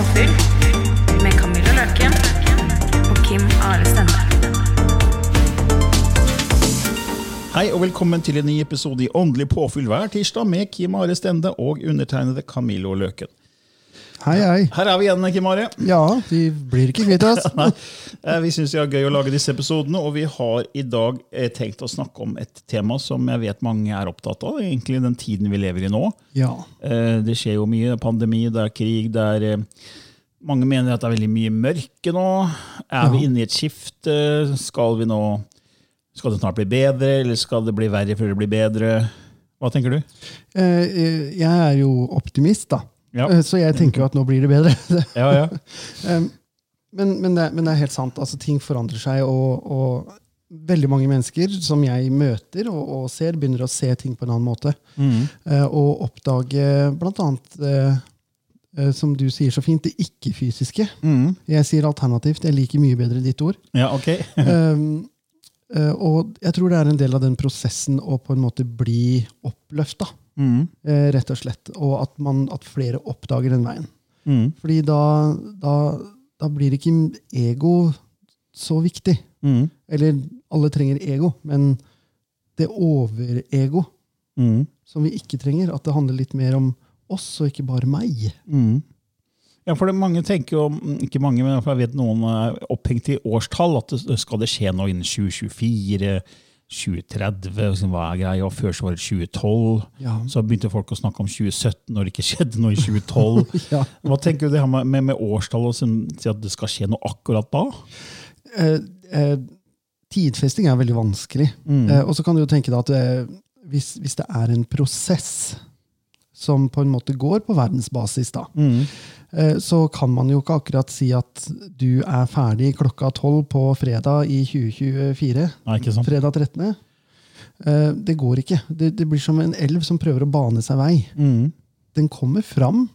Påfyll med Camilla Løken og Kim Are Stende. Hei og velkommen til en ny episode i Åndelig påfyll hver tirsdag med Kim Are Stende og undertegnede Camillo Løken. Hei, hei. Her er vi igjen, Kim Are. Ja, vi blir ikke kvitt oss. Eh, Vi syns det er gøy å lage disse episodene, og vi har i dag eh, tenkt å snakke om et tema som jeg vet mange er opptatt av, egentlig den tiden vi lever i nå. Ja. Eh, Det skjer jo mye. Pandemi, det er krig, det er Mange mener at det er veldig mye mørke nå. Er vi inne i et skifte? Skal vi nå Skal det snart bli bedre, eller skal det bli verre før det blir bedre? Hva tenker du? Jeg er jo optimist, da. Ja. Eh, Så jeg tenker jo at nå blir det bedre. Ja, ja. Men, men, det, men det er helt sant. altså Ting forandrer seg, og, og veldig mange mennesker som jeg møter og, og ser, begynner å se ting på en annen måte. Mm. Og oppdage blant annet, eh, eh, som du sier så fint, det ikke-fysiske. Jeg sier alternativt. Jeg liker mye bedre ditt ord. ja ok. Um, eh, og jeg tror det er en del av den prosessen å på en måte bli oppløfta. Eh, rett og slett. Og at, man, at flere oppdager den veien. Mm. Fordi da, da, da blir ikke ego så viktig. Mm. Eller alle trenger ego, men det overego Mm. som vi ikke trenger, at det handler litt mer om oss og ikke bare meg. Ja, for det, mange tenker jo, ikke mange, men jeg vet noen er opphengt i årstall, at det, skal det skje noe innen 2024, 2030, liksom, hva er greia? Og før så var det 2012, Ja. så begynte folk å snakke om 2017 når det ikke skjedde noe i 2012. Ja. Hva tenker du det her med, med, med årstall og sånn, si at det skal skje noe akkurat da? Eh, eh, tidfesting er veldig vanskelig. Mm. Eh, og så kan du jo tenke deg at eh, hvis, hvis det er en prosess som på en måte går på verdensbasis, da, Mm. Eh, så kan man jo ikke akkurat si at du er ferdig klokka tolv på fredag i 2024. Nei, ikke sant? Fredag 13. Eh, det går ikke. Det, det blir som en elv som prøver å bane seg vei. Mm. Den kommer fram,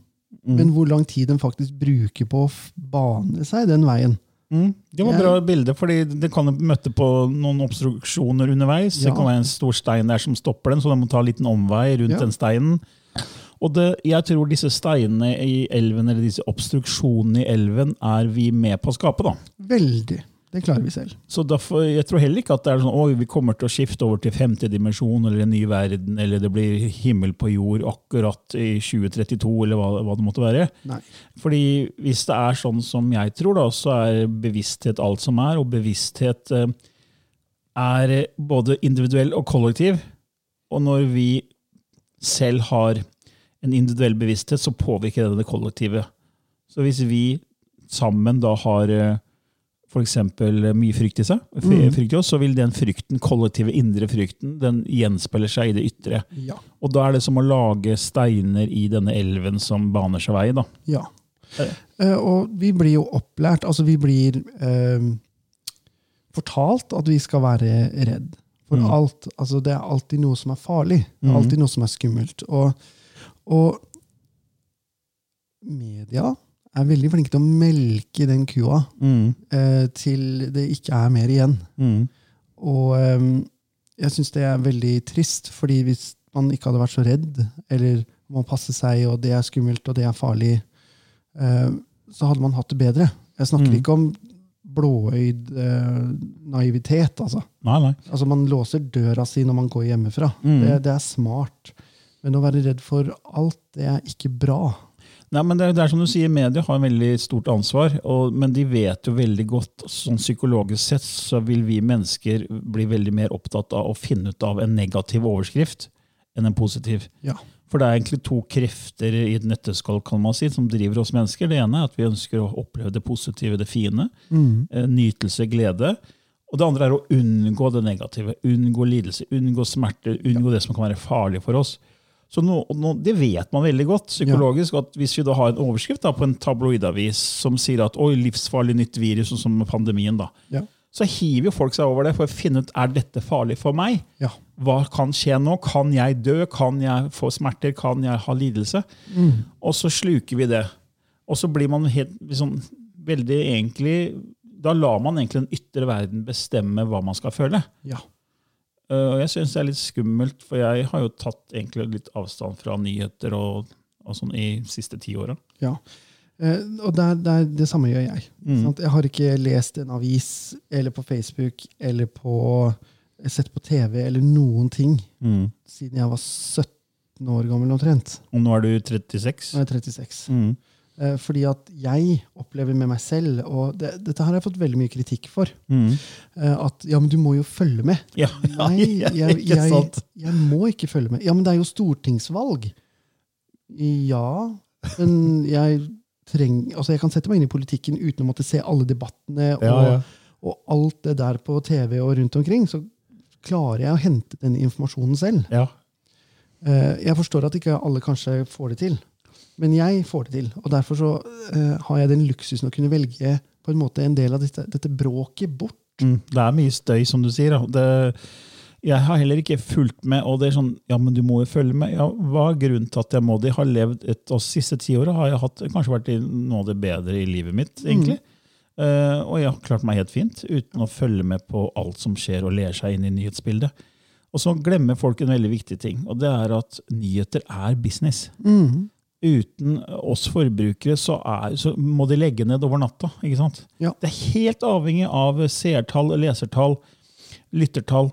men hvor lang tid den faktisk bruker på å bane seg den veien, Mm. Det var et bra bilde, fordi det kan møte på noen obstruksjoner underveis. Det kan være en stor stein der som stopper den, så den må ta en liten omvei rundt Ja. den steinen. Og det, jeg tror disse steinene i elven, eller disse obstruksjonene i elven, er vi med på å skape. da. Veldig. Det klarer vi selv. Så derfor, Jeg tror heller ikke at det er sånn oi, vi kommer til å skifte over til femte dimensjon eller en ny verden, eller det blir himmel på jord akkurat i 2032, eller hva, hva det måtte være. Nei. Fordi hvis det er sånn som jeg tror, da, så er bevissthet alt som er, og bevissthet eh, er både individuell og kollektiv. Og når vi selv har en individuell bevissthet, så påvirker det det kollektive. Så hvis vi sammen da har f.eks. for eksempel mye frykt i seg, frykt i oss, så vil den frykten, kollektive indre frykten, den gjenspeiler seg i det ytre. Ja. Og da er det som å lage steiner i denne elven som baner seg vei. da. Ja. Eh, og vi blir jo opplært, altså vi blir eh, fortalt at vi skal være redd for alt. Altså det er alltid noe som er farlig. Det er alltid noe som er skummelt. Og, og media er veldig flinke til å melke den kua eh, til det ikke er mer igjen. Og eh, jeg syns det er veldig trist, fordi hvis man ikke hadde vært så redd, eller må passe seg, og det er skummelt, og det er farlig, eh, så hadde man hatt det bedre. Jeg snakker ikke om blåøyd eh, naivitet, altså. Nei, nei. Altså Man låser døra si når man går hjemmefra. Det, det er smart. Men å være redd for alt, det er ikke bra. Nei, men det, er- det er som du sier, Media har en veldig stort ansvar, og, men de vet jo veldig godt sånn Psykologisk sett så vil vi mennesker bli veldig mer opptatt av å finne ut av en negativ overskrift enn en positiv. Ja. For det er egentlig to krefter i et nøtteskall kan man si, som driver oss mennesker. Det ene er at vi ønsker å oppleve det positive, det fine. Mm. Nytelse, glede. Og det andre er å unngå det negative. Unngå lidelse, unngå smerte, unngå det som kan være farlig for oss. Så nå, nå, Det vet man veldig godt psykologisk. at Hvis vi da har en overskrift da, på en tabloidavis som sier at oi, livsfarlig nytt virus, sånn som pandemien, da, Ja. så hiver jo folk seg over det for å finne ut er dette farlig for meg. Ja. Hva kan skje nå? Kan jeg dø? Kan jeg få smerter? Kan jeg ha lidelse? Og så sluker vi det. Og så blir man helt liksom, veldig egentlig Da lar man egentlig den ytre verden bestemme hva man skal føle. Ja. Uh, og jeg syns det er litt skummelt, for jeg har jo tatt egentlig litt avstand fra nyheter og, og sånn i de siste ti åra. ja. Eh, og det, er, det, samme gjør jeg. Sant? Jeg har ikke lest en avis eller på Facebook eller på, sett på TV eller noen ting siden jeg var 17 år gammel omtrent. Og nå er du 36. Nå er jeg 36. Mm. Eh, fordi at jeg opplever med meg selv, og det, dette har jeg fått veldig mye kritikk for, Mm. eh, at ja, men du må jo følge med. Ja, ja, Nei, jeg, jeg, jeg må ikke følge med. Ja, men det er jo stortingsvalg. Ja, men jeg trenger Altså, jeg kan sette meg inn i politikken uten å måtte se alle debattene og, Ja, og alt det der på TV og rundt omkring. Så klarer jeg å hente den informasjonen selv. Ja. Eh, Jeg forstår at ikke alle kanskje får det til, men jeg får det til. Og derfor så uh, har jeg den luksusen å kunne velge på en måte en del av dette, dette bråket bort. Mm, det er mye støy, som du sier. Det, jeg har heller ikke fulgt med, og det er sånn Ja, men du må jo følge med. Ja, hva er grunnen til at jeg må det? Jeg har levd et, De siste ti åra har jeg hatt, kanskje vært i noe av det bedre i livet mitt, egentlig. Eh, og jeg har klart meg helt fint uten å følge med på alt som skjer, og ler seg inn i nyhetsbildet. Og så glemmer folk en veldig viktig ting, og det er at nyheter er business. Uten oss forbrukere så, er, så må de legge ned over natta. ikke sant? Ja. Det er helt avhengig av seertall, lesertall, lyttertall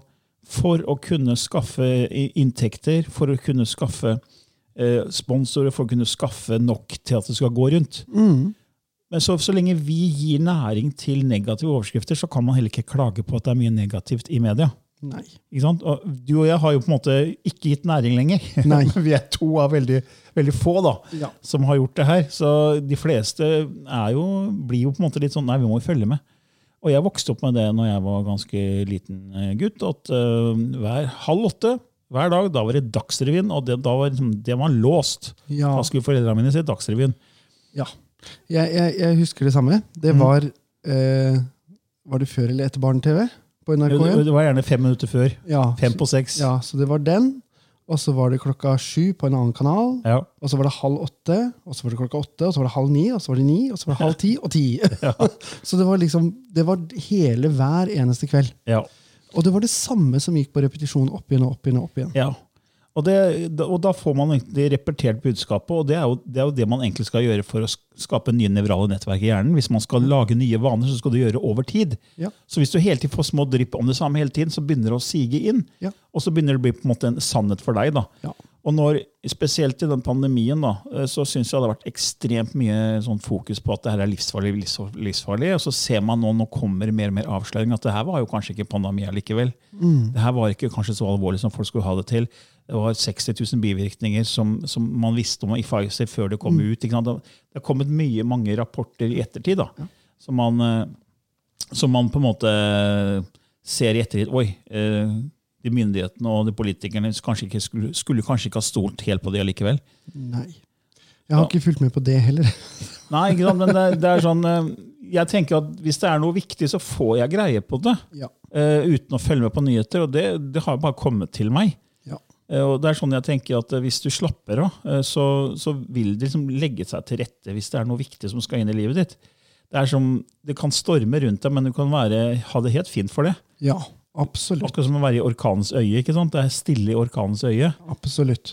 for å kunne skaffe inntekter, for å kunne skaffe eh, sponsorer, for å kunne skaffe nok til at det skal gå rundt. Men så, så lenge vi gir næring til negative overskrifter, så kan man heller ikke klage på at det er mye negativt i media. Nei. Og du og jeg har jo på en måte ikke gitt næring lenger. Nei. vi er to av veldig, veldig få da, Ja. som har gjort det her. Så de fleste er jo, blir jo på en måte litt sånn Nei, vi må jo følge med. Og jeg vokste opp med det når jeg var ganske liten eh, gutt. at uh, hver halv åtte hver dag, da var det Dagsrevyen, og det, da var, liksom- det var låst. Ja. Da skulle foreldrene mine se Dagsrevyen. Ja. Jeg, jeg, jeg husker det samme. Det var eh, Var det før eller etter Barne-TV? På Det, NRK1? det var gjerne fem minutter før. Ja, Fem på seks. ja, så det var den. Og så var det klokka sju på en annen kanal. Ja. Og så var det halv åtte, og så var det klokka åtte, og så var det halv ni, og så var det ni, og så var det halv ti og ti. så det var liksom Det var hele hver eneste kveld. ja. Og det var det samme som gikk på repetisjon opp igjen og opp igjen. og opp igjen. Ja. Og, det, og da får man egentlig repetert budskapet, og det er, jo, det er jo det man egentlig skal gjøre for å skape nye nevrale nettverk i hjernen. Hvis man skal lage nye vaner, så skal du gjøre det over tid. Ja. Så hvis du hele tiden får små drypp om det samme hele tiden, så begynner det å sige inn. Ja. Og så begynner det å bli på en måte en sannhet for deg. da. Ja. Og når, spesielt i den pandemien, da, eh, så syns jeg det har vært ekstremt mye sånn fokus på at det her er livsfarlig, livsfarlig. Og så ser man nå, nå kommer mer og mer avsløring, at det her var jo kanskje ikke pandemi likevel. Det her var ikke kanskje så alvorlig som folk skulle ha det til. Det var 60 000 bivirkninger som, som man visste om i Pfizer før det kom ut. Ikke sant? Det har kommet mye, mange rapporter i ettertid da, som, man, eh, som man på en måte ser i ettertid. Oi, eh, de myndighetene og de politikerne kanskje ikke skulle, skulle kanskje ikke ha stolt helt på det likevel. Nei. Jeg har ikke fulgt med på det heller. Nei, ikke sant? men det, det er sånn eh, Jeg tenker at hvis det er noe viktig, så får jeg greie på det. Ja. Uh, uten å følge med på nyheter. Og det, det har bare kommet til meg. Eh, Og det er sånn jeg tenker at eh, Hvis du slapper av, eh, så, så vil det liksom legge seg til rette hvis det er noe viktig som skal inn i livet ditt. Det er som, det kan storme rundt deg, men du kan være, ha det helt fint for det. Ja, absolutt. Akkurat som å være i orkanens øye. ikke sant? Det er stille i orkanens øye. Absolutt.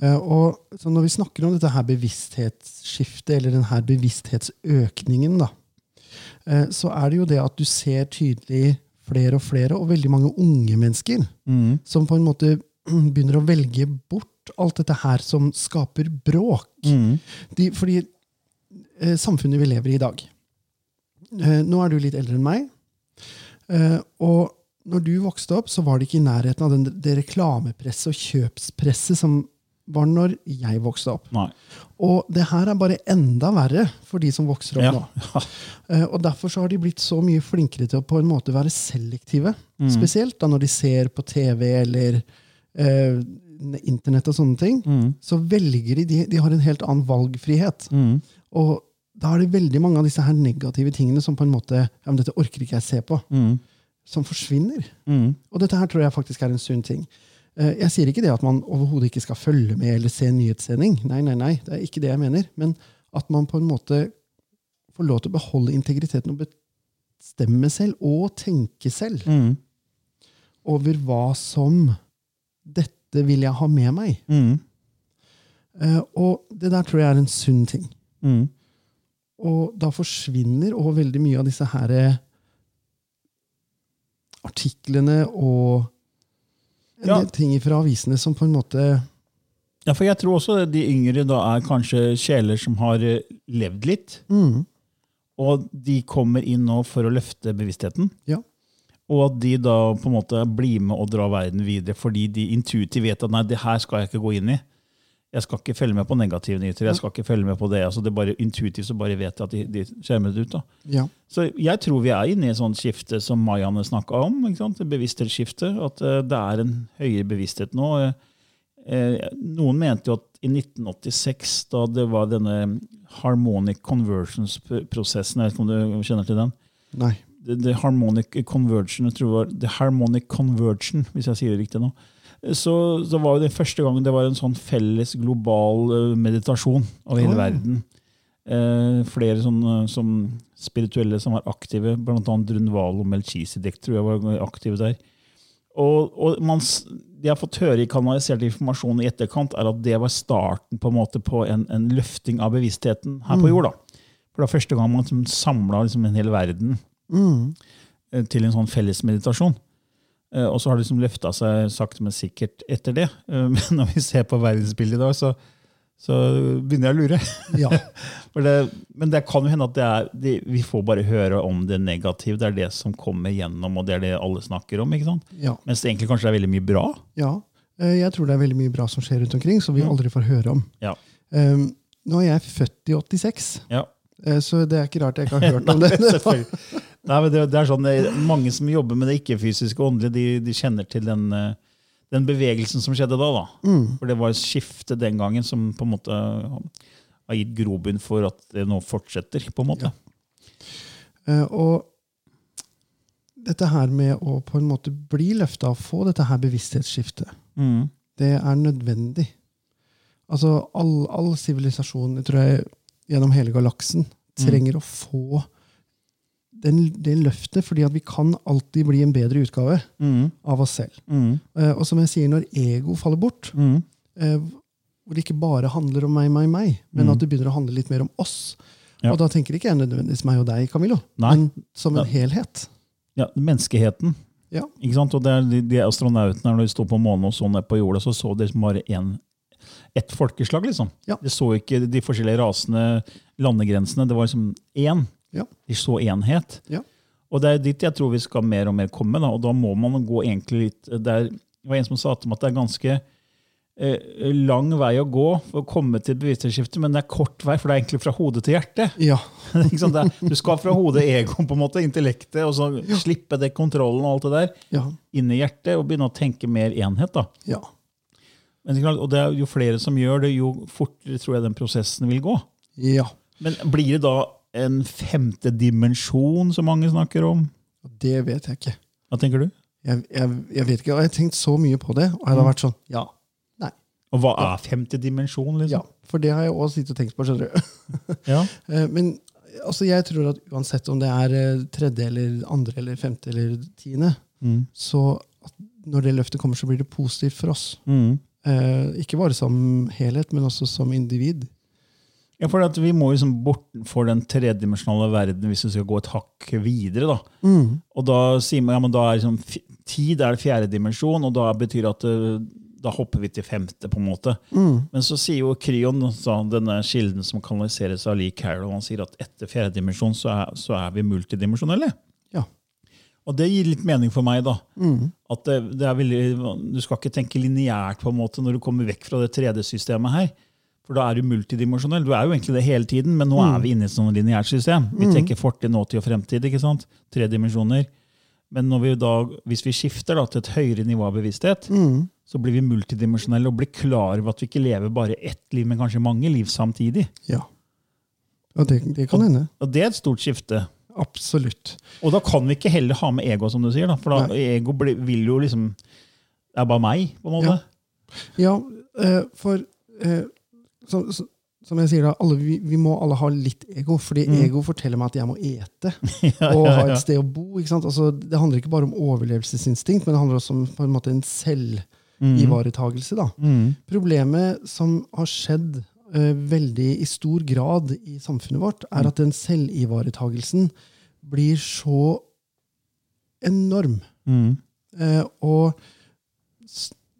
Og så når vi snakker om dette her bevissthetsskiftet, eller denne bevissthetsøkningen, da, så er det jo det at du ser tydelig flere og flere, og veldig mange unge mennesker, som på en måte begynner å velge bort alt dette her som skaper bråk. De, fordi eh, samfunnet vi lever i i dag eh, Nå er du litt eldre enn meg. Eh, og når du vokste opp, så var det ikke i nærheten av den, det reklamepresset og kjøpspresset som var når jeg vokste opp. Nei. Og det her er bare enda verre for de som vokser opp Ja. nå. Eh, Og derfor så har de blitt så mye flinkere til å på en måte være selektive. Spesielt da når de ser på TV eller eh, internett og sånne ting. Så velger de, de har en helt annen valgfrihet. Og da er det veldig mange av disse her negative tingene som på en måte ja, men dette orker ikke jeg se på, som forsvinner. Og dette her tror jeg faktisk er en sunn ting. Eh, Jeg sier ikke det at man overhodet ikke skal følge med eller se nyhetssending. Nei, nei, nei, det er ikke det jeg mener. Men at man på en måte får lov til å beholde integriteten og bestemme selv, og tenke selv, over hva som Dette vil jeg ha med meg. Eh, Og det der tror jeg er en sunn ting. Og da forsvinner òg veldig mye av disse her eh, artiklene og en Ja. del ting fra avisene som på en måte Ja, for jeg tror også de yngre da er kanskje sjeler som har eh, levd litt. mm, Og de kommer inn nå for å løfte bevisstheten. Ja. Og at de da på en måte blir med og drar verden videre fordi de intuitivt vet at nei, det her skal jeg ikke gå inn i. Jeg skal ikke følge med på negative nyheter. jeg skal ikke følge med på det. Altså det er bare Intuitivt så bare vet jeg at de, de skjermer det ut. da. Ja. Så jeg tror vi er inne i et sånt skifte som Mayaene snakka om. ikke sant? Bevissthetsskifte. At eh, det er en høyere bevissthet nå. Eh, eh, Noen mente jo at i 1986, da det var denne harmonic conversions-prosessen Jeg vet ikke om du kjenner til den? Nei. The, the harmonic conversion, jeg tror det var the harmonic conversion, hvis jeg sier det riktig nå. Så, så var det første gangen det var en sånn felles global eh, meditasjon over hele oh. verden. Eh, flere sånne, som spirituelle som var aktive, bl.a. Drunvalo og Melchisedek tror jeg var aktive der. Og, og man, det jeg har fått høre i kanalisert informasjon i etterkant, er at det var starten på en måte på en, en løfting av bevisstheten her på jord. da. For det var første gang man liksom samla liksom en hel verden eh, til en sånn felles meditasjon. Eh, Og så har det liksom løfta seg sakte, men sikkert etter det. Eh, Men når vi ser på verdensbildet i dag, så, så begynner jeg å lure. Ja. Det, men det kan jo hende at det er, det, vi får bare høre om det negative. Det er det som kommer gjennom, og det er det alle snakker om. ikke sant? Ja. Mens det egentlig kanskje er veldig mye bra. ja. Jeg tror det er veldig mye bra som skjer rundt omkring, som vi aldri får høre om. Ja. Um, nå er jeg født i 86, ja. så det er ikke rart jeg ikke har hørt om det. Selvfølgelig. Nei, men det, det er sånn, det er Mange som jobber med det ikke-fysiske og åndelige, de, de kjenner til den, eh, den bevegelsen som skjedde da. da. For det var et skifte den gangen som på en måte har gitt grobunn for at det nå fortsetter. på en måte. Ja. Og dette her med å på en måte bli løfta og få dette her bevissthetsskiftet, Mm. det er nødvendig. Altså, all, all sivilisasjon, jeg tror jeg, gjennom hele galaksen, trenger å få den, det løftet, fordi at vi kan alltid bli en bedre utgave Mm. av oss selv. Mm. Uh, Og som jeg sier, når ego faller bort, Mm. uh, hvor det ikke bare handler om meg, meg, meg, men at det begynner å handle litt mer om oss. Ja. Og da tenker ikke jeg nødvendigvis meg og deg, Camillo, Nei. men som en helhet. Ja, Menneskeheten. Ja. Ikke sant? Og det er de, de astronautene når de sto på månen og så ned på jorda, så så de liksom bare én ett folkeslag. liksom. Ja. De så ikke de forskjellige rasene, landegrensene. Det var liksom én. Ja. De så enhet. Ja. Og det er dit jeg tror vi skal mer og mer komme. Da, og da må man gå egentlig litt det, er, det var en som sa til meg at det er ganske eh, lang vei å gå for å komme til et bevissthetsskifte, men det er kort vei, for det er egentlig fra hodet til hjertet. Ja. Er, du skal fra hodet, egoen, på en måte, intellektet, og så slippe det kontrollen og alt det der Ja. inn i hjertet, og begynne å tenke mer enhet. da. ja. Men og det er jo flere som gjør det, jo fortere tror jeg den prosessen vil gå. Ja. Men blir det da en femte dimensjon, som mange snakker om? Det vet jeg ikke. Hva tenker du? Jeg, jeg, jeg vet ikke, og jeg har tenkt så mye på det, og jeg har Mm. vært sånn Ja. Nei. Og hva er femte dimensjon? liksom? Ja. For det har jeg også sittet og tenkt på. skjønner du. Ja. Eh, Men altså, jeg tror at uansett om det er eh, tredje eller andre eller femte eller tiende, Mm. så når det løftet kommer, så blir det positivt for oss. Mm. Eh, ikke bare som helhet, men også som individ. Ja, for at Vi må liksom bortenfor den tredimensjonale verden hvis vi skal gå et hakk videre. da. Mm. Og da sier man ja, men da er liksom, tid er fjerde dimensjon, og da betyr at eh, da hopper vi til femte. på en måte. Men så sier jo Kryon, så denne kilden som kanaliseres av Lee Carroll, han sier at etter fjerde dimensjon så er, så er vi multidimensjonelle. Ja. Og det gir litt mening for meg. da. At det, det er veldig, Du skal ikke tenke lineært på en måte når du kommer vekk fra det 3D-systemet her. For da er du multidimensjonell. Du er jo egentlig det hele tiden, men nå er vi inne i et sånn lineært system. Vi tenker fortid, nåtid og fremtid. ikke sant? Tre dimensjoner. Men når vi da, hvis vi skifter da, til et høyere nivå av bevissthet, så blir vi multidimensjonelle og blir klar over at vi ikke lever bare ett liv, men kanskje mange liv samtidig. ja. Og det, det kan hende. Og det er et stort skifte. Absolutt. Og da kan vi ikke heller ha med ego, som du sier. da, For da, Nei. ego bli, vil jo liksom Det er bare meg, på en måte. Ja, eh, for eh, som- som jeg sier da, alle, vi, vi må alle ha litt ego, fordi ego forteller meg at jeg må ete Ja, og ha et sted å bo. ikke sant? Altså, det handler ikke bare om overlevelsesinstinkt, men det handler også om på en måte en selvivaretagelse. da. Mm. Problemet som har skjedd uh, veldig i stor grad i samfunnet vårt, er at den selvivaretagelsen blir så enorm. Mm. Uh, og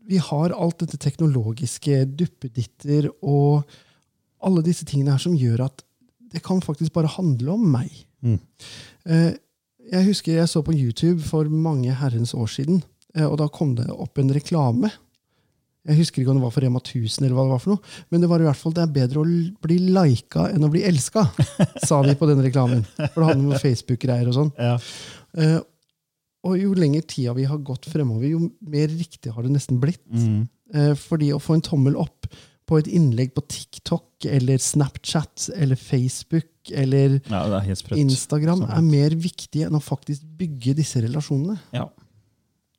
vi har alt dette teknologiske, duppeditter og alle disse tingene her som gjør at det kan faktisk bare handle om meg. Mm. Eh, jeg husker jeg så på YouTube for mange herrens år siden, eh, og da kom det opp en reklame. Jeg husker ikke om det var for Rema 1000, eller hva det var for noe, men det var i hvert fall det er bedre å bli lika enn å bli elska, sa de på den reklamen. For det hadde om Facebook-greier og sånn. Ja. Og jo lenger tida vi har gått fremover, jo mer riktig har det nesten blitt. Mm. Eh, fordi å få en tommel opp på et innlegg på TikTok eller Snapchat eller Facebook eller ja, er. Instagram Sånn. er mer viktig enn å faktisk bygge disse relasjonene. Ja.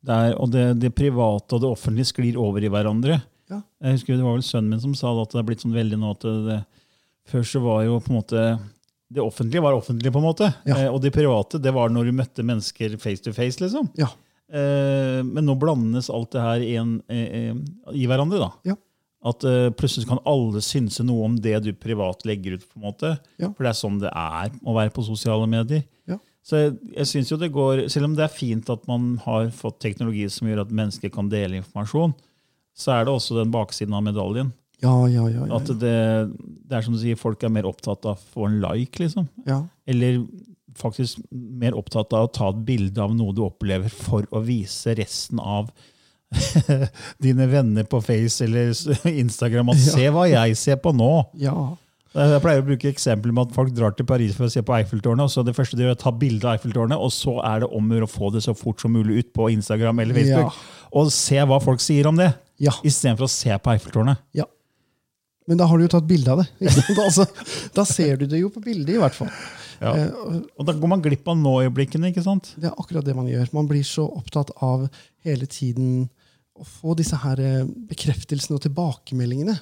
Det er, og det, det private og det offentlige sklir over i hverandre. Ja. Jeg husker Det var vel sønnen min som sa at det er blitt sånn veldig nå at det, Før så var jo på en måte Det offentlige var offentlig, på en måte. Ja. Eh, og det private det var når du møtte mennesker face to face. liksom. Ja. Eh, men nå blandes alt det her i, en, eh, eh, i hverandre. da. Ja. At eh, plutselig kan alle synse noe om det du privat legger ut. på en måte. For det er sånn det er å være på sosiale medier. Ja. Så jeg, jeg synes jo det går, Selv om det er fint at man har fått teknologi som gjør at mennesker kan dele informasjon, så er det også den baksiden av medaljen. Ja, ja, ja. At det, det er som du sier, folk er mer opptatt av å få en like, liksom. ja. Eller faktisk mer opptatt av å ta et bilde av noe du opplever, for å vise resten av dine venner på Face eller Instagram at. 'se hva jeg ser på nå'. ja. Jeg pleier å bruke eksempler med at folk drar til Paris for å se på Eiffeltårnet. og så Det første de gjør er å ta bilde av Eiffeltårnet, og så er det om å å få det så fort som mulig ut på Instagram eller Facebook. Og se hva folk sier om det, Ja. istedenfor å se på Eiffeltårnet. ja. Men da har du jo tatt bilde av det. Altså, da ser du det jo på bildet, i hvert fall. Ja. Eh, og da går man glipp av nå-øyeblikkene. ikke sant? Det er akkurat det man gjør. Man blir så opptatt av hele tiden å få disse her eh, bekreftelsene og tilbakemeldingene.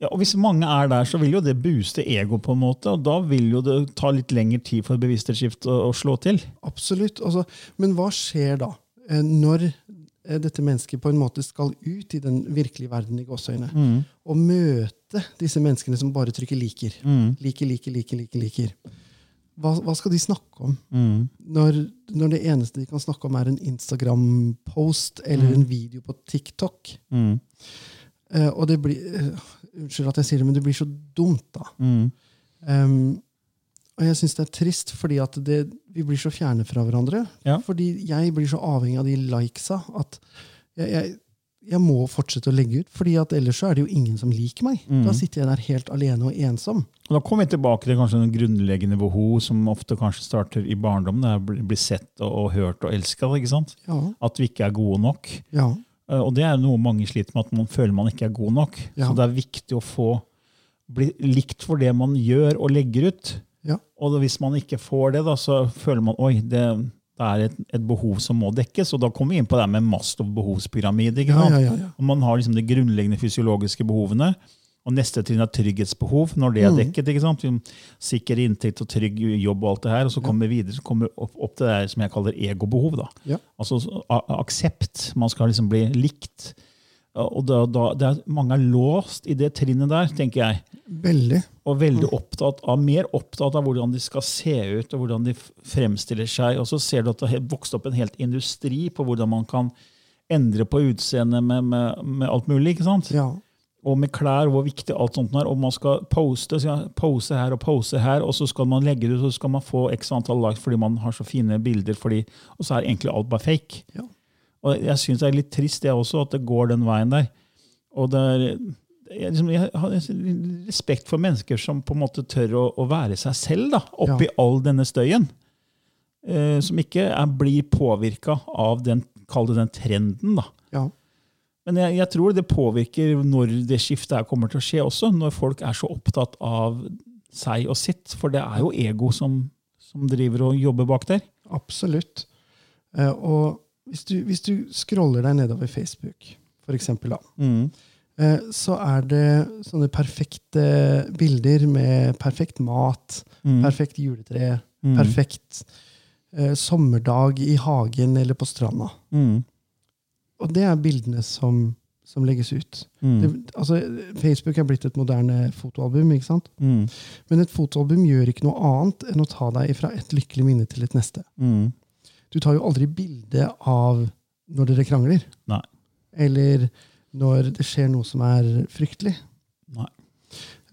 Ja, og Hvis mange er der, så vil jo det booste ego, på en måte, og da vil jo det ta litt lengre tid for bevissthetsskift å, å slå til. Absolutt. Altså, men hva skjer da, eh, når dette mennesket på en måte skal ut i den virkelige verden i gåseøyne, og møte disse menneskene som bare trykker liker? Liker, liker, liker, liker. liker. Hva, hva skal de snakke om? Når, når det eneste de kan snakke om, er en Instagram-post eller en video på TikTok? Eh, og det blir uh, Unnskyld at jeg sier det, men det blir så dumt, da. Um, og jeg syns det er trist, fordi at det, vi blir så fjerne fra hverandre. Ja. Fordi jeg blir så avhengig av de likesa at jeg, jeg, jeg må fortsette å legge ut. fordi at ellers så er det jo ingen som liker meg. Da sitter jeg der helt alene og ensom. Og Da kommer vi tilbake til kanskje noen grunnleggende behov som ofte kanskje starter i barndommen. Det er å bli- bli sett og, og hørt og elska. Ja, At vi ikke er gode nok. ja, Eh, Og det er noe mange sliter med, at man føler man ikke er god nok. Ja. Så det er viktig å få bli likt for det man gjør og legger ut. ja, Og hvis man ikke får det, da, så føler man oi, det, det er et, et behov som må dekkes. Og da kommer vi inn på det med Maslow behovspyramide. ikke ja, ja, ja. Og man har liksom de grunnleggende fysiologiske behovene. Og neste trinn er trygghetsbehov. Når det er dekket. ikke sant? Sikker inntekt og trygg jobb og alt det her. Og så kommer vi videre så kommer opp, opp til det som jeg kaller egobehov. da. Altså aksept. Man skal liksom bli likt. Og da, da, det er, mange er låst i det trinnet der, tenker jeg. Veldig. Og veldig opptatt av, mer opptatt av hvordan de skal se ut, og hvordan de fremstiller seg. Og så ser du at det har vokst opp en helt industri på hvordan man kan endre på utseendet med, med, med alt mulig. ikke sant? Ja. Og med klær, hvor viktig alt sånt er. Og man skal poste, skal pose her og pose her, og så skal man legge det ut, så skal man få x antall likes fordi man har så fine bilder, fordi, og så er egentlig alt bare fake. Ja. Og jeg syns det er litt trist det også, at det går den veien der. Og det er, jeg, liksom, jeg har respekt for mennesker som på en måte tør å, å være seg selv da, oppi Ja. all denne støyen. Eh, som ikke er, blir påvirka av den, den trenden. da. ja. Men jeg, jeg tror det påvirker når det skiftet her kommer til å skje også, når folk er så opptatt av seg og sitt. For det er jo ego som, som driver og jobber bak der. Absolutt. Eh, og hvis du, hvis du scroller deg nedover Facebook, for eksempel, da, mm. så er det sånne perfekte bilder med perfekt mat, perfekt juletre, perfekt eh, sommerdag i hagen eller på stranda. Mm. Og det er bildene som, som legges ut. Mm. Det, altså, Facebook er blitt et moderne fotoalbum, ikke sant? Mm. Men et fotoalbum gjør ikke noe annet enn å ta deg fra et lykkelig minne til et neste. Mm. Du tar jo aldri bilde av når dere krangler. Nei. Eller når det skjer noe som er fryktelig. Nei.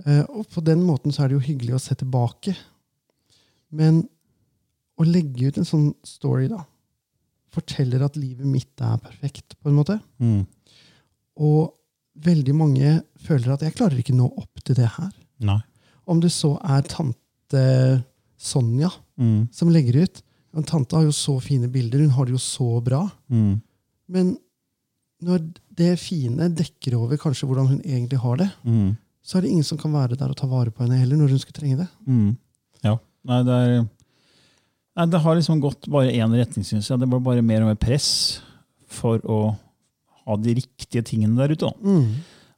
Eh, og på den måten så er det jo hyggelig å se tilbake. Men å legge ut en sånn story da, forteller at livet mitt er perfekt, på en måte. Mm. Og veldig mange føler at jeg klarer ikke nå opp til det her. Nei. Om det så er tante Sonja Mm. som legger ut. Ja, tante har jo så fine bilder, hun har det jo så bra. Mm. Men når det fine dekker over kanskje hvordan hun egentlig har det, Mm. så er det ingen som kan være der og ta vare på henne heller når hun skulle trenge det. Mm. Ja. Nei, det er Nei, det har liksom gått bare én retning, syns jeg. Det var bare mer og mer press for å ha de riktige tingene der ute. Da. Mm.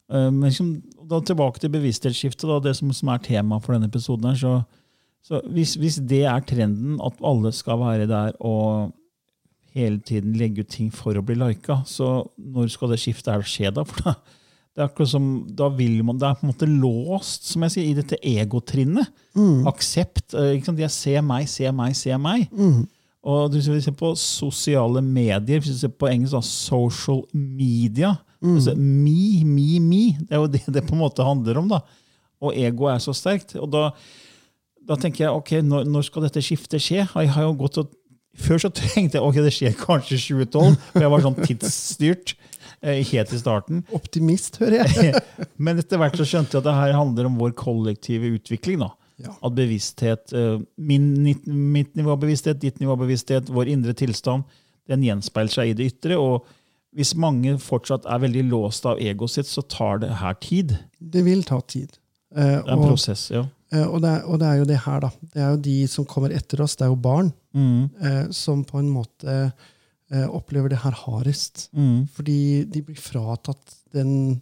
Eh, Men liksom, da tilbake til bevissthetsskiftet, da, det som, som er tema for denne episoden. her, så, så hvis, hvis det er trenden, at alle skal være der og hele tiden legge ut ting for å bli lika, så når skal det skiftet her skje da? For da, det er akkurat som, da vil man, det er på en måte låst, som jeg sier, i dette egotrinnet. Aksept. eh, Ikke sant? Jeg ser meg, ser meg, ser meg. Og hvis vi ser på sosiale medier, hvis vi ser på engelsk, da, social media altså, Me, me, me. Det er jo det det på en måte handler om. da. Og ego er så sterkt. Og da, da tenker jeg ok, når, når skal dette skiftet skje? Jeg har jo gått og, før så tenkte jeg ok, det skjer kanskje 2012, for jeg var sånn tidsstyrt eh, helt i starten. Optimist, hører jeg. Men etter hvert så skjønte jeg at det her handler om vår kollektive utvikling. da. Ja. At bevissthet, eh, min, mitt nivå av bevissthet, ditt nivå av bevissthet, vår indre tilstand, den gjenspeiler seg i det ytre. Og hvis mange fortsatt er veldig låst av egoet sitt, så tar det her tid. Det vil ta tid. Eh, Det er en prosess, ja. Eh, og, det er, og det er jo det her, da. Det er jo de som kommer etter oss, det er jo barn, Mm, eh, som på en måte eh, opplever det her hardest. mm, Fordi de blir fratatt den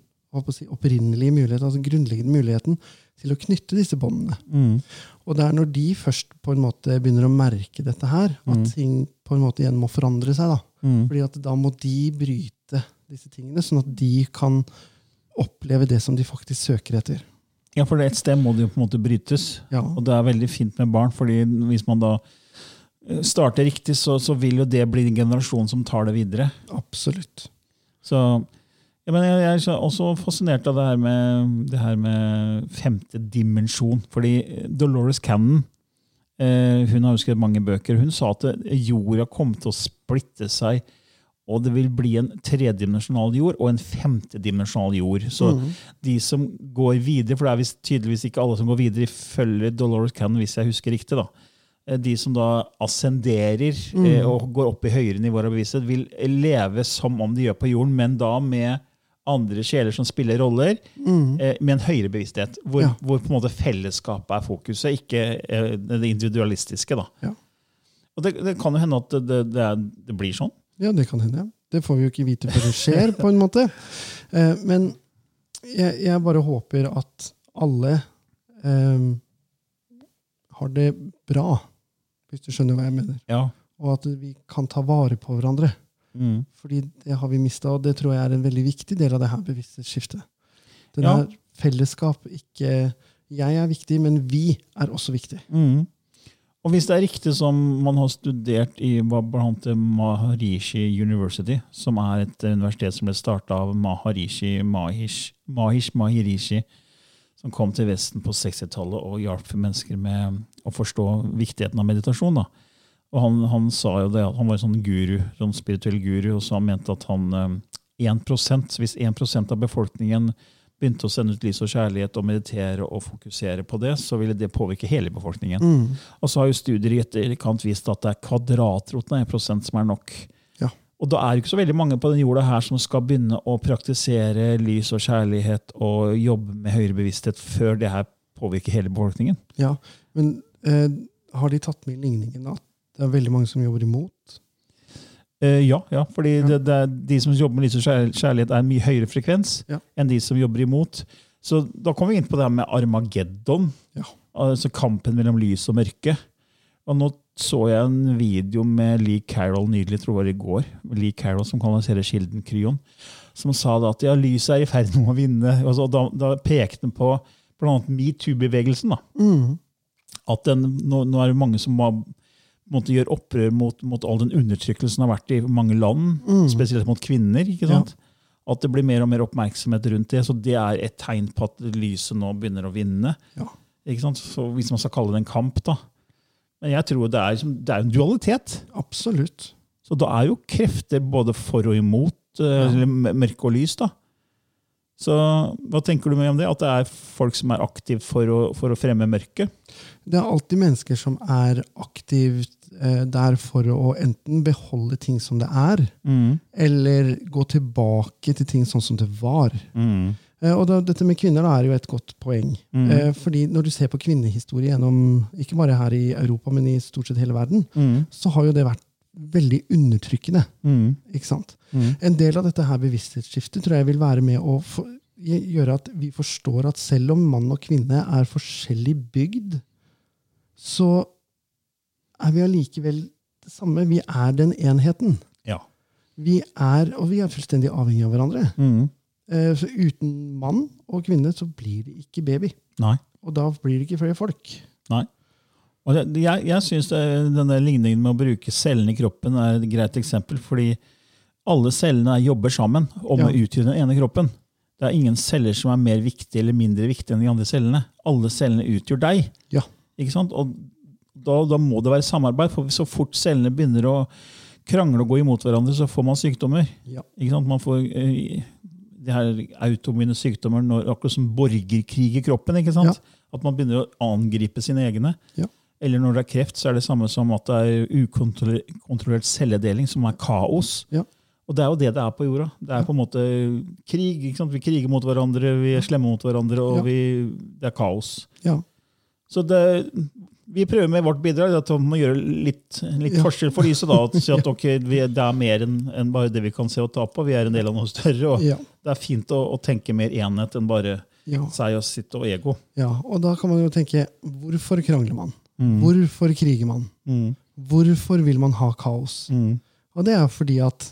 si, opprinnelige muligheten, altså grunnleggende muligheten til å knytte disse båndene. mm, Og det er når de først på en måte begynner å merke dette her, at ting på en måte igjen må forandre seg. da. mm. Fordi at da må de bryte disse tingene, sånn at de kan oppleve det som de faktisk søker etter. Ja, for et sted må det jo på en måte brytes. Ja, Og det er veldig fint med barn, fordi hvis man da eh, starter riktig, så, så vil jo det bli en generasjon som tar det videre. absolutt. Så ja, men jeg, jeg er også fascinert av det her med, det her med femte dimensjon. Fordi Dolores Cannon eh, hun har jo skrevet mange bøker. Hun sa at jorda kom til å splitte seg, og det vil bli en tredimensjonal jord og en femtedimensjonal jord. Så de som går videre, for det er visst tydeligvis ikke alle som går videre, følger Dolores Cannon, hvis jeg husker riktig. da. Eh, De som da ascenderer eh, og går opp i høyere nivåer av bevissthet, vil leve som om de gjør på jorden, men da med andre sjeler som spiller roller, eh, med en høyere bevissthet. Hvor, Ja. hvor på en måte fellesskapet er fokuset, ikke eh, det individualistiske. da. Ja. Og det, det kan jo hende at det, det, det blir sånn. Ja, det kan hende. Det får vi jo ikke vite før det skjer, på en måte. Eh, men jeg, jeg bare håper at alle eh, har det bra, hvis du skjønner hva jeg mener. Ja. Og at vi kan ta vare på hverandre. Mm. Fordi det har vi mista, og det tror jeg er en veldig viktig del av det her bevissthetsskiftet. Det Ja. der fellesskap, ikke jeg er viktig, men vi er også viktig. Mm. Og hvis det er riktig som man har studert i hva Maharishi University, som er et universitet som ble starta av Maharishi Mahish, Mahish Mahirishi, som kom til Vesten på 60-tallet og hjalp mennesker med å forstå viktigheten av meditasjon. da. Og han, han sa jo det, han var en sånn guru, sånn spirituell guru, og så han mente at han eh, 1% hvis 1% av befolkningen begynte å sende ut lys og kjærlighet og meditere og fokusere på det, så ville det påvirke hele befolkningen. Og så har jo studier i etterkant vist at det er kvadratroten av 1 som er nok. Ja. Og da er det ikke så veldig mange på den jorda her som skal begynne å praktisere lys og kjærlighet og jobbe med høyere bevissthet før det her påvirker hele befolkningen. ja. Men eh, har de tatt med i ligningen at det er veldig mange som jobber imot? Eh, ja, ja, fordi. Det, det de som jobber med lys og kjærlighet, er en mye høyere frekvens enn de som jobber imot. Så da kommer vi inn på det her med Armageddon, Ja. altså kampen mellom lys og mørke. Og nå så jeg en video med Lee Carroll nydelig, tror jeg det var i går, Lee Carroll som kanaliserer kilden Kryon, som sa da at ja, lyset er i ferd med å vinne. Og så da, da pekte han på bl.a. metoo-bevegelsen. Mm. At den, nå, nå er det mange som må, måtte gjøre opprør mot, mot all den undertrykkelsen som har vært i mange land, spesielt mot kvinner. ikke sant? At det blir mer og mer oppmerksomhet rundt det. Så det er et tegn på at lyset nå begynner å vinne. Ja. Ikke sant? Så Hvis man skal kalle det en kamp, da. Men jeg tror det er, det er en dualitet. Absolutt. Så da er jo krefter både for og imot, ja. eller mørke og lys. da. Så hva tenker du mye om det? At det er folk som er aktive for å, for å fremme mørket? Det er alltid mennesker som er aktivt eh, der for å enten beholde ting som det er, eller gå tilbake til ting sånn som det var. Eh, og da, dette med kvinner da, er jo et godt poeng. Eh, fordi når du ser på kvinnehistorie gjennom, ikke bare her i Europa, men i stort sett hele verden, så har jo det vært veldig undertrykkende. Ikke sant? En del av dette her bevissthetsskiftet tror jeg vil være med å for, gjøre at vi forstår at selv om mann og kvinne er forskjellig bygd, så er vi allikevel det samme. Vi er den enheten. Ja. Vi er, og vi er fullstendig avhengige av hverandre. Mm. Så uten mann og kvinne så blir det ikke baby. Nei. Og da blir det ikke flere folk. Nei. Og jeg jeg syns denne ligningen med å bruke cellene i kroppen er et greit eksempel. Fordi alle cellene jobber sammen om Ja. å utgjøre den ene kroppen. Det er ingen celler som er mer viktige eller mindre viktige enn de andre cellene. Alle cellene utgjør deg. Ja. Ikke sant? Og da, da må det være samarbeid, for så fort cellene begynner å krangle og gå imot hverandre, så får man sykdommer. Ja. Ikke sant? Man får eh, de her automine sykdommer, når, akkurat som borgerkrig i kroppen. ikke sant? At man begynner å angripe sine egne. Ja. Eller når det er kreft, så er det samme som at det er ukontrollert celledeling, som er kaos. Ja. Og det er jo det det er på jorda. Det er på en måte krig. Vi kriger mot hverandre, vi er slemme mot hverandre, og Ja. vi, det er kaos. Ja. Så det, vi prøver med vårt bidrag at vi må gjøre litt, litt Ja. forskjell for lyset. da, at si at okay, vi, Det er mer enn en bare det vi kan se og ta på. Vi er en del av noe større. og Ja. Det er fint å, å tenke mer enhet enn bare Ja. seg og sitt og ego. ja. Og da kan man jo tenke hvorfor krangler man? Mm. Hvorfor kriger man? Hvorfor vil man ha kaos? Mm. Og det er fordi at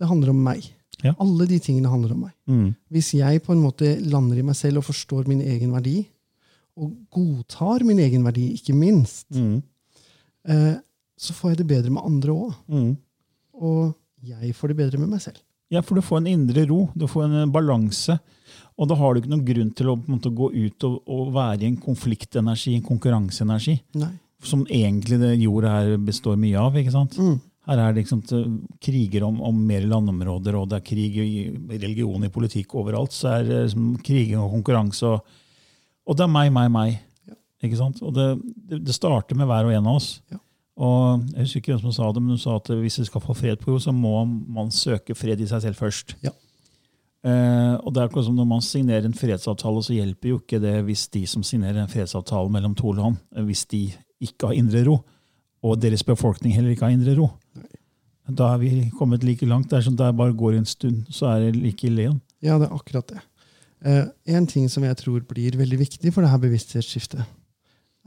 det handler om meg. Ja. Alle de tingene handler om meg. Mm. Hvis jeg på en måte lander i meg selv og forstår min egen verdi, og godtar min egen verdi, ikke minst, Mm. eh, så får jeg det bedre med andre òg. Mm. Og jeg får det bedre med meg selv. Ja, for du får en indre ro, du får en balanse. Og da har du ikke noen grunn til å måte, gå ut og, og være i en konfliktenergi, en konkurranseenergi, Nei. som egentlig det jorda her består mye av. ikke sant? Mm. Her er det liksom kriger om, om mer landområder, og det er krig i religion, i politikk, overalt. Så er det liksom kriging og konkurranse. Og, og det er meg, meg, meg. Ja. Ikke sant? Og det, det, det starter med hver og en av oss. Ja. Og Jeg husker ikke hvem som sa det, men hun sa at hvis vi skal få fred på jord, så må man søke fred i seg selv først. Ja. Eh, og det er akkurat som Når man signerer en fredsavtale, så hjelper jo ikke det hvis de som signerer en fredsavtale mellom to land, eh, hvis de ikke har indre ro, og deres befolkning heller ikke har indre ro. Da er vi kommet like langt. Det er som det bare går en stund, så er det like ille igjen. Ja, det er akkurat det. Eh, en ting som jeg tror blir veldig viktig for det her bevissthetsskiftet,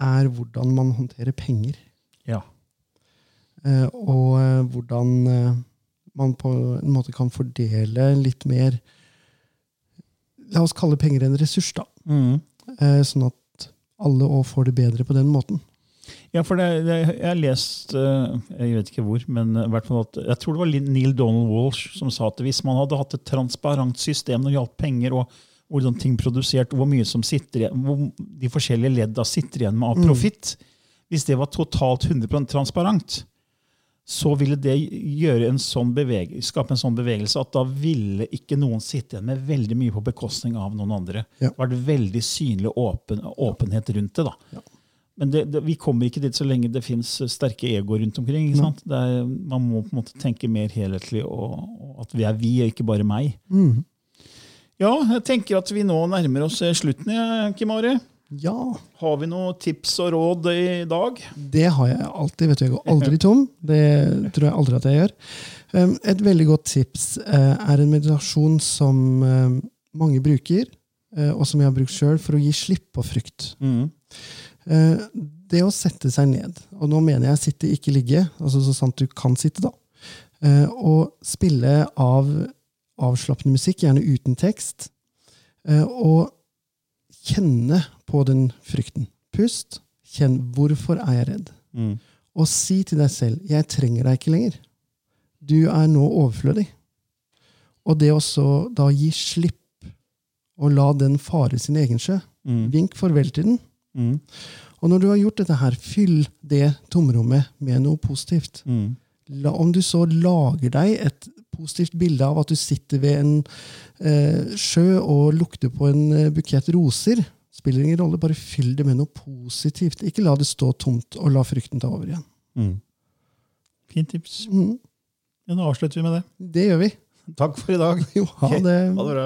er hvordan man håndterer penger. Ja. Eh, og eh, hvordan eh, man på en måte kan fordele litt mer La oss kalle penger en ressurs, da. Mm. Eh, sånn at alle òg får det bedre på den måten. Ja, for det, det, jeg har lest eh, Jeg vet ikke hvor, men hvert fall at, jeg tror det var Neil Donald Walsh som sa at hvis man hadde hatt et transparent system når det gjaldt penger, og hvordan ting produsert, hvor mye som sitter igjen, hvor de forskjellige ledda sitter igjen med av profitt Hvis det var totalt 100% transparent, så ville det en sånn bevege, skape en sånn bevegelse at da ville ikke noen sitte igjen med veldig mye på bekostning av noen andre. Ja. Det har vært veldig synlig åpen, åpenhet rundt det. da. Ja. Men det, det, vi kommer ikke dit så lenge det fins sterke egoer rundt omkring. er, man må på en måte tenke mer helhetlig, og, og at vi er vi, og ikke bare meg. Mm. Ja, jeg tenker at vi nå nærmer oss eh, slutten. Kim Are. Ja, Har vi noen tips og råd i dag? det har jeg alltid. vet du, Jeg går aldri tom. Det tror jeg aldri at jeg gjør. Et veldig godt tips eh, er en meditasjon som eh, mange bruker, eh, og som jeg har brukt sjøl, for å gi slipp på frykt. Mm. Det å sette seg ned, og nå mener jeg sitte, ikke ligge, altså så sant du kan sitte, da, og spille av avslappende musikk, gjerne uten tekst, og kjenne på den frykten. Pust, kjenn hvorfor er jeg redd, og si til deg selv 'jeg trenger deg ikke lenger'. Du er nå overflødig. Og det også da gi slipp, og la den fare sin egen sjø. Vink farvel til den. Mm. Og når du har gjort dette her, fyll det tomrommet med noe positivt. Mm. La, om du så lager deg et positivt bilde av at du sitter ved en eh, sjø og lukter på en eh, bukett roser, spiller ingen rolle. Bare fyll det med noe positivt. Ikke la det stå tomt, og la frykten ta over igjen. Mm. Fint tips. Mm, Ja, nå avslutter vi med det. det gjør vi. Takk for i dag. Jo, ha okay. det. Ha det bra.